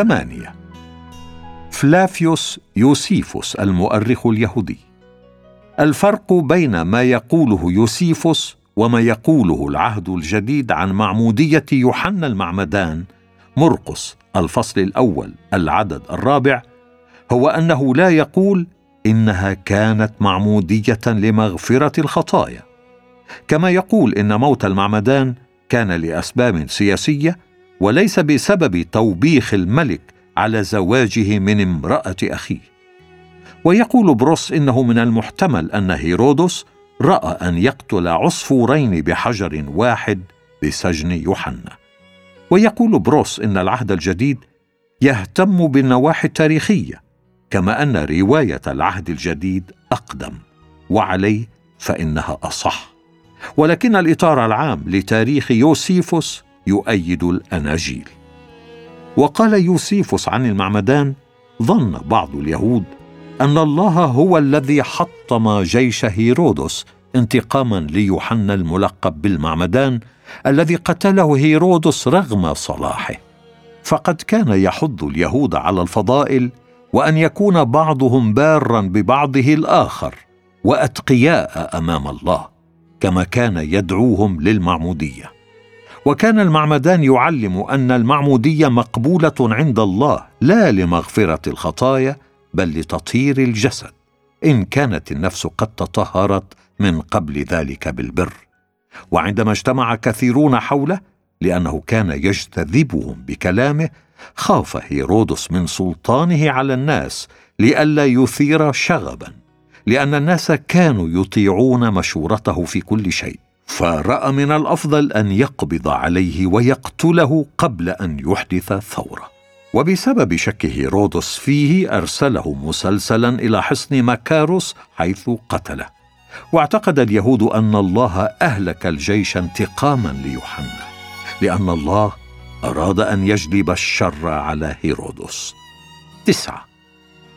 ثمانية. فلافيوس يوسيفوس المؤرخ اليهودي. الفرق بين ما يقوله يوسيفوس وما يقوله العهد الجديد عن معمودية يوحنا المعمدان مرقس الفصل الأول العدد الرابع هو أنه لا يقول إنها كانت معمودية لمغفرة الخطايا. كما يقول إن موت المعمدان كان لأسباب سياسية وليس بسبب توبيخ الملك على زواجه من امرأة أخيه. ويقول بروس إنه من المحتمل أن هيرودس رأى أن يقتل عصفورين بحجر واحد بسجن يوحنا. ويقول بروس إن العهد الجديد يهتم بالنواحي التاريخية كما أن رواية العهد الجديد أقدم وعليه فإنها أصح. ولكن الإطار العام لتاريخ يوسيفوس يؤيد الأناجيل. وقال يوسيفوس عن المعمدان ظن بعض اليهود أن الله هو الذي حطم جيش هيرودس انتقاما ليوحنا الملقب بالمعمدان الذي قتله هيرودس رغم صلاحه. فقد كان يحض اليهود على الفضائل وأن يكون بعضهم بارا ببعضه الآخر وأتقياء أمام الله كما كان يدعوهم للمعمودية. وكان المعمدان يعلم أن المعمودية مقبولة عند الله لا لمغفرة الخطايا بل لتطهير الجسد. إن كانت النفس قد تطهرت من قبل ذلك بالبر. وعندما اجتمع كثيرون حوله لأنه كان يجتذبهم بكلامه خاف هيرودس من سلطانه على الناس لئلا يثير شغبا لأن الناس كانوا يطيعون مشورته في كل شيء. فراى من الافضل ان يقبض عليه ويقتله قبل ان يحدث ثوره. وبسبب شك هيرودس فيه ارسله مسلسلا إلى حصن مكاروس حيث قتله. واعتقد اليهود ان الله اهلك الجيش انتقاما ليوحنا لأن الله اراد ان يجلب الشر على هيرودس تسعة.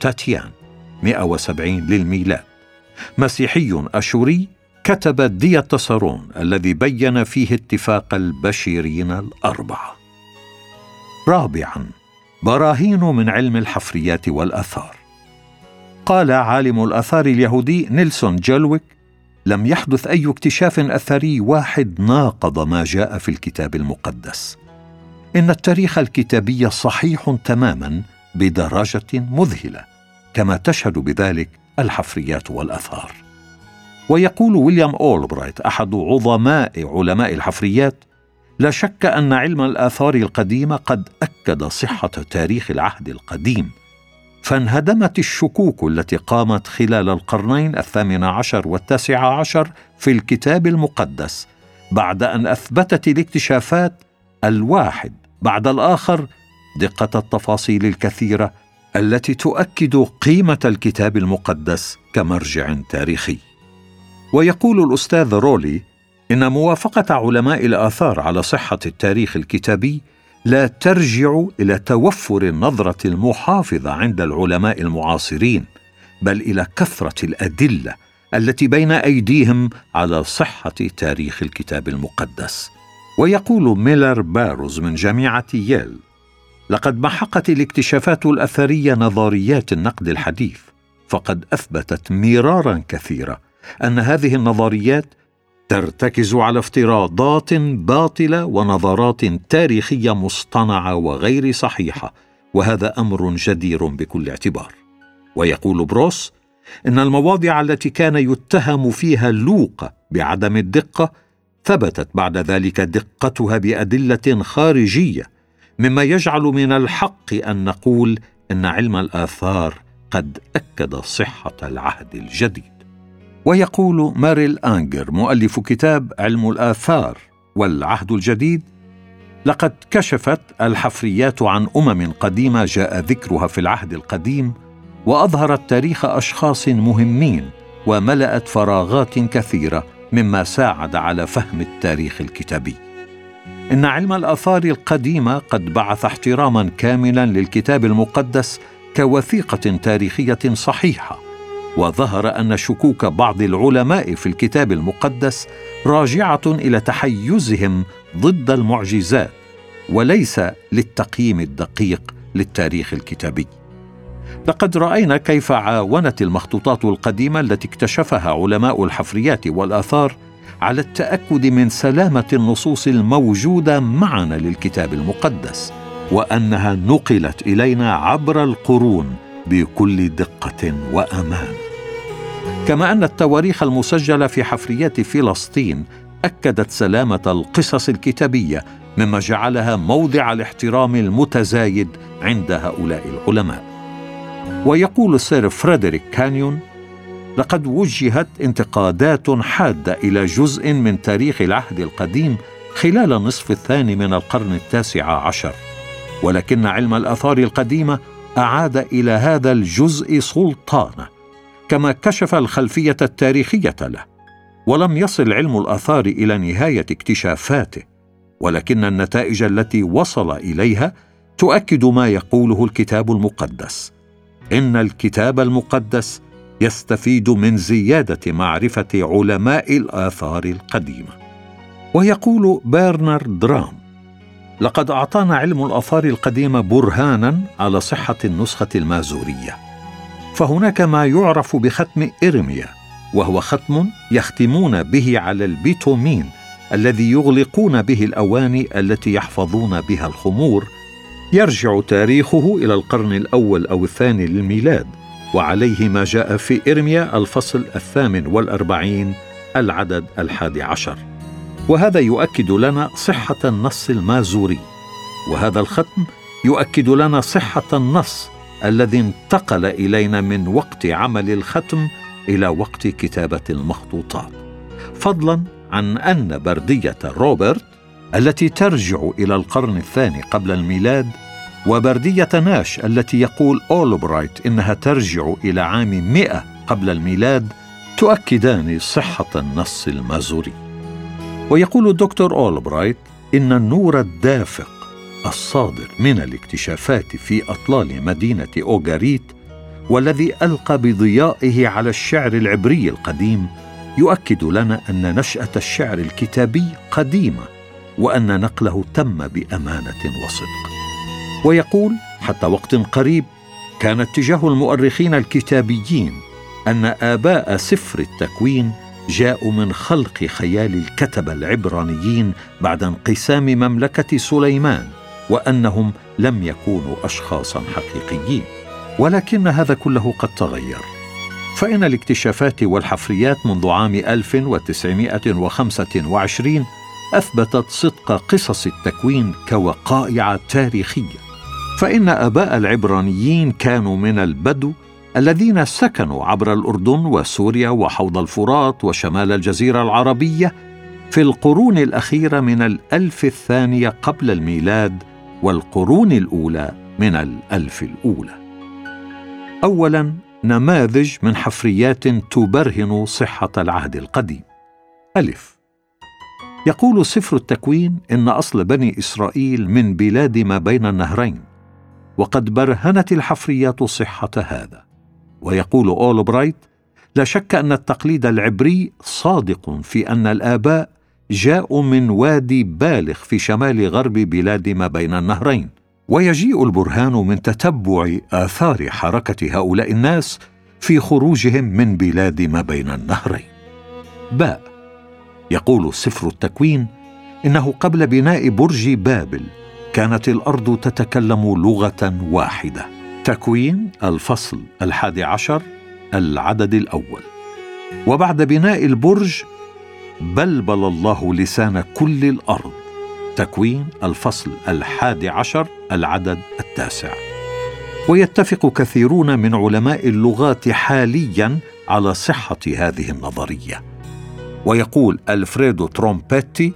تاتيان 170 للميلاد. مسيحي أشوري كتب دياتسرون الذي بين فيه اتفاق البشيرين الاربعه رابعا براهين من علم الحفريات والآثار. قال عالم الآثار اليهودي نيلسون جلويك لم يحدث أي اكتشاف أثري واحد ناقض ما جاء في الكتاب المقدس. إن التاريخ الكتابي صحيح تماما بدرجه مذهلة كما تشهد بذلك الحفريات والآثار. ويقول ويليام أولبرايت أحد عظماء علماء الحفريات لا شك أن علم الآثار القديمة قد أكد صحة تاريخ العهد القديم. فانهدمت الشكوك التي قامت خلال القرنين الثامن عشر والتاسع عشر في الكتاب المقدس بعد أن أثبتت الاكتشافات الواحد بعد الآخر دقة التفاصيل الكثيرة التي تؤكد قيمة الكتاب المقدس كمرجع تاريخي. ويقول الأستاذ رولي إن موافقة علماء الآثار على صحة التاريخ الكتابي لا ترجع إلى توفر النظرة المحافظة عند العلماء المعاصرين بل إلى كثرة الأدلة التي بين أيديهم على صحة تاريخ الكتاب المقدس. ويقول ميلر باروز من جامعة ييل لقد محقت الاكتشافات الأثرية نظريات النقد الحديث فقد أثبتت مرارا كثيرة أن هذه النظريات ترتكز على افتراضات باطلة ونظرات تاريخية مصطنعة وغير صحيحة وهذا أمر جدير بكل اعتبار. ويقول بروس إن المواضع التي كان يتهم فيها لوقا بعدم الدقة ثبتت بعد ذلك دقتها بأدلة خارجية مما يجعل من الحق أن نقول إن علم الآثار قد أكد صحة العهد الجديد. ويقول ماريل أنجر مؤلف كتاب علم الآثار والعهد الجديد لقد كشفت الحفريات عن أمم قديمة جاء ذكرها في العهد القديم وأظهرت تاريخ أشخاص مهمين وملأت فراغات كثيرة مما ساعد على فهم التاريخ الكتابي. إن علم الآثار القديمة قد بعث احتراما كاملا للكتاب المقدس كوثيقة تاريخية صحيحة. وظهر أن شكوك بعض العلماء في الكتاب المقدس راجعة إلى تحيزهم ضد المعجزات وليس للتقييم الدقيق للتاريخ الكتابي. لقد رأينا كيف عاونت المخطوطات القديمة التي اكتشفها علماء الحفريات والآثار على التأكد من سلامة النصوص الموجودة معنا للكتاب المقدس وأنها نقلت إلينا عبر القرون بكل دقة وأمان. كما أن التواريخ المسجلة في حفريات فلسطين أكدت سلامة القصص الكتابية مما جعلها موضع الاحترام المتزايد عند هؤلاء العلماء. ويقول السير فريدريك كانيون لقد وجهت انتقادات حادة إلى جزء من تاريخ العهد القديم خلال النصف الثاني من القرن التاسع عشر. ولكن علم الآثار القديمة أعاد إلى هذا الجزء سلطانه كما كشف الخلفية التاريخية له ولم يصل علم الآثار إلى نهاية اكتشافاته ولكن النتائج التي وصل إليها تؤكد ما يقوله الكتاب المقدس إن الكتاب المقدس يستفيد من زيادة معرفة علماء الآثار القديمة. ويقول برنارد درام لقد أعطانا علم الآثار القديمة برهانا على صحة النسخة المازورية. فهناك ما يعرف بختم إرميا وهو ختم يختمون به على البيتومين الذي يغلقون به الأواني التي يحفظون بها الخمور. يرجع تاريخه إلى القرن الأول أو الثاني للميلاد وعليه ما جاء في إرميا الفصل الثامن والأربعين العدد الحادي عشر. وهذا يؤكد لنا صحة النص المازوري. وهذا الختم يؤكد لنا صحة النص الذي انتقل إلينا من وقت عمل الختم إلى وقت كتابة المخطوطات. فضلا عن أن بردية روبرت التي ترجع إلى القرن الثاني قبل الميلاد وبردية ناش التي يقول أولبرايت إنها ترجع إلى عام 100 قبل الميلاد تؤكدان صحة النص المازوري. ويقول الدكتور أولبرايت إن النور الدافق الصادر من الاكتشافات في أطلال مدينة أوغاريت والذي ألقى بضيائه على الشعر العبري القديم يؤكد لنا أن نشأة الشعر الكتابي قديمة وأن نقله تم بأمانة وصدق. ويقول حتى وقت قريب كان اتجاه المؤرخين الكتابيين أن آباء سفر التكوين جاءوا من خلق خيال الكتبه العبرانيين بعد انقسام مملكة سليمان وأنهم لم يكونوا اشخاصا حقيقيين. ولكن هذا كله قد تغير. فإن الاكتشافات والحفريات منذ عام 1925 أثبتت صدق قصص التكوين كوقائع تاريخية. فإن آباء العبرانيين كانوا من البدو الذين سكنوا عبر الأردن وسوريا وحوض الفرات وشمال الجزيرة العربية في القرون الأخيرة من الألف الثانية قبل الميلاد والقرون الأولى من الألف الأولى. اولا نماذج من حفريات تبرهن صحة العهد القديم. ألف. يقول سفر التكوين إن أصل بني إسرائيل من بلاد ما بين النهرين وقد برهنت الحفريات صحة هذا. ويقول اولبرايت لا شك أن التقليد العبري صادق في أن الآباء جاءوا من وادي باليخ في شمال غرب بلاد ما بين النهرين. ويجيء البرهان من تتبع آثار حركة هؤلاء الناس في خروجهم من بلاد ما بين النهرين. باء. يقول سفر التكوين إنه قبل بناء برج بابل كانت الأرض تتكلم لغة واحدة. تكوين الفصل الحادي عشر العدد الأول. وبعد بناء البرج بلبل الله لسان كل الأرض. تكوين الفصل الحادي عشر العدد التاسع. ويتفق كثيرون من علماء اللغات حاليا على صحة هذه النظرية. ويقول ألفريدو ترومبيتي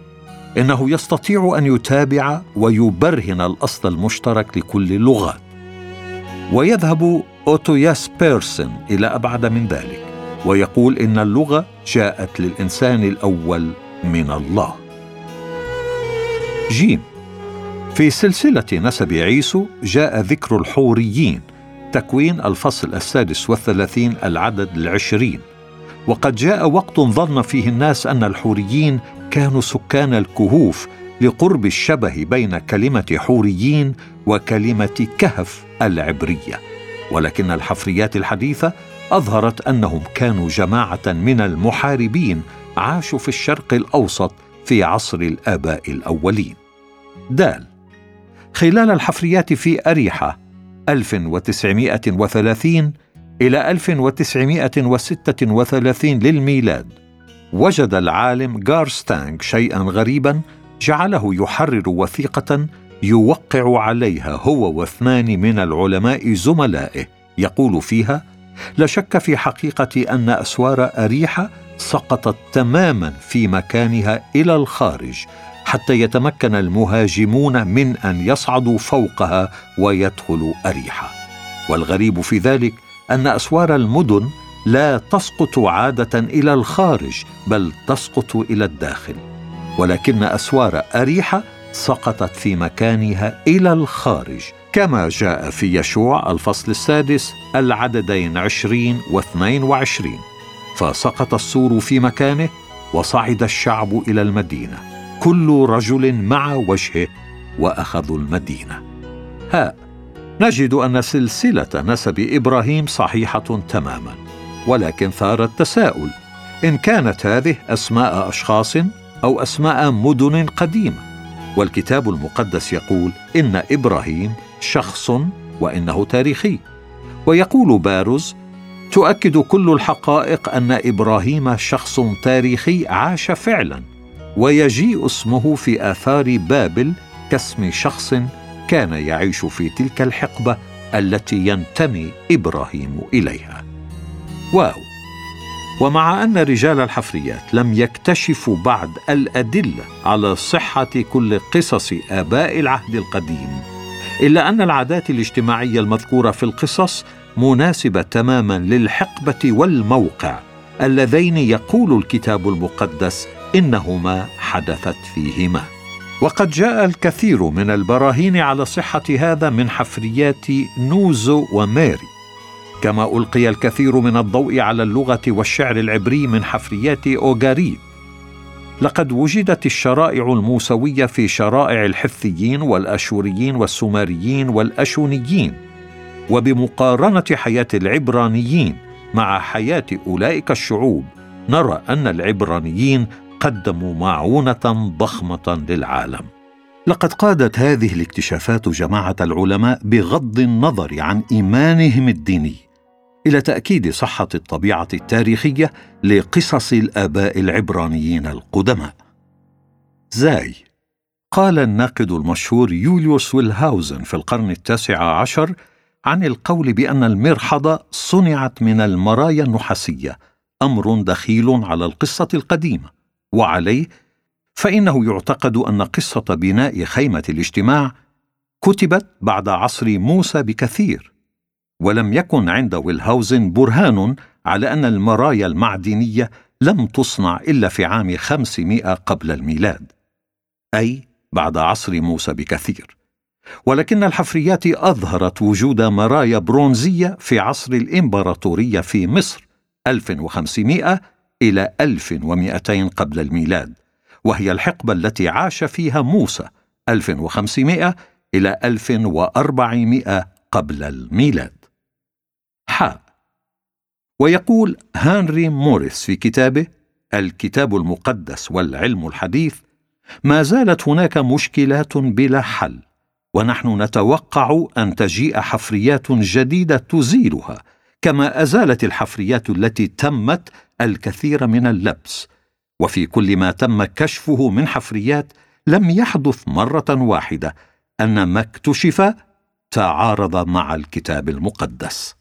إنه يستطيع أن يتابع ويبرهن الأصل المشترك لكل اللغات. ويذهب اوتو ياسبيرسون إلى أبعد من ذلك ويقول إن اللغة جاءت للإنسان الأول من الله. جيم. في سلسلة نسب عيسو جاء ذكر الحوريين تكوين الفصل السادس والثلاثين العدد العشرين. وقد جاء وقت ظن فيه الناس أن الحوريين كانوا سكان الكهوف لقرب الشبه بين كلمة حوريين وكلمة كهف العبرية. ولكن الحفريات الحديثة أظهرت أنهم كانوا جماعة من المحاربين عاشوا في الشرق الأوسط في عصر الآباء الأولين. دال خلال الحفريات في أريحة 1930 إلى 1936 للميلاد وجد العالم جارستانغ شيئا غريبا جعله يحرر وثيقة يوقع عليها هو واثنان من العلماء زملائه. يقول فيها لا شك في حقيقة أن أسوار أريحة سقطت تماما في مكانها إلى الخارج حتى يتمكن المهاجمون من أن يصعدوا فوقها ويدخلوا اريحه والغريب في ذلك أن أسوار المدن لا تسقط عادة إلى الخارج بل تسقط إلى الداخل. ولكن أسوار أريحة سقطت في مكانها إلى الخارج. كما جاء في يشوع الفصل السادس العددين عشرين واثنين وعشرين. فسقط السور في مكانه وصعد الشعب إلى المدينة. كل رجل مع وجهه وأخذوا المدينة. ها نجد أن سلسلة نسب إبراهيم صحيحة تماما ولكن ثار التساؤل. إن كانت هذه أسماء أشخاص أو أسماء مدن قديمة. والكتاب المقدس يقول إن إبراهيم شخص وإنه تاريخي. ويقول باروز تؤكد كل الحقائق أن إبراهيم شخص تاريخي عاش فعلا ويجيء اسمه في آثار بابل كاسم شخص كان يعيش في تلك الحقبة التي ينتمي إبراهيم إليها. واو! ومع أن رجال الحفريات لم يكتشفوا بعد الأدلة على صحة كل قصص آباء العهد القديم إلا أن العادات الاجتماعية المذكورة في القصص مناسبة تماما للحقبة والموقع اللذين يقول الكتاب المقدس إنهما حدثت فيهما. وقد جاء الكثير من البراهين على صحة هذا من حفريات نوزو وماري كما ألقي الكثير من الضوء على اللغة والشعر العبري من حفريات اوغاريد لقد وجدت الشرائع الموسوية في شرائع الحثيين والأشوريين والسومريين والأشونيين وبمقارنة حياة العبرانيين مع حياة أولئك الشعوب نرى أن العبرانيين قدموا معونة ضخمة للعالم. لقد قادت هذه الاكتشافات جماعة العلماء بغض النظر عن إيمانهم الديني. إلى تأكيد صحة الطبيعة التاريخية لقصص الآباء العبرانيين القدماء. زاي. قال الناقد المشهور يوليوس ويلهاوزن في القرن التاسع عشر عن القول بأن المرحضة صنعت من المرايا النحاسية أمر دخيل على القصة القديمة وعليه فإنه يعتقد أن قصة بناء خيمة الاجتماع كتبت بعد عصر موسى بكثير. ولم يكن عند ويلهاوزن برهان على أن المرايا المعدنية لم تصنع إلا في عام 500 قبل الميلاد أي بعد عصر موسى بكثير. ولكن الحفريات أظهرت وجود مرايا برونزية في عصر الإمبراطورية في مصر 1500 إلى 1200 قبل الميلاد وهي الحقبة التي عاش فيها موسى 1500 إلى 1400 قبل الميلاد. حاء ويقول هنري موريس في كتابه الكتاب المقدس والعلم الحديث ما زالت هناك مشكلات بلا حل ونحن نتوقع أن تجيء حفريات جديدة تزيلها كما أزالت الحفريات التي تمت الكثير من اللبس وفي كل ما تم كشفه من حفريات لم يحدث مرة واحدة أن ما اكتشف تعارض مع الكتاب المقدس.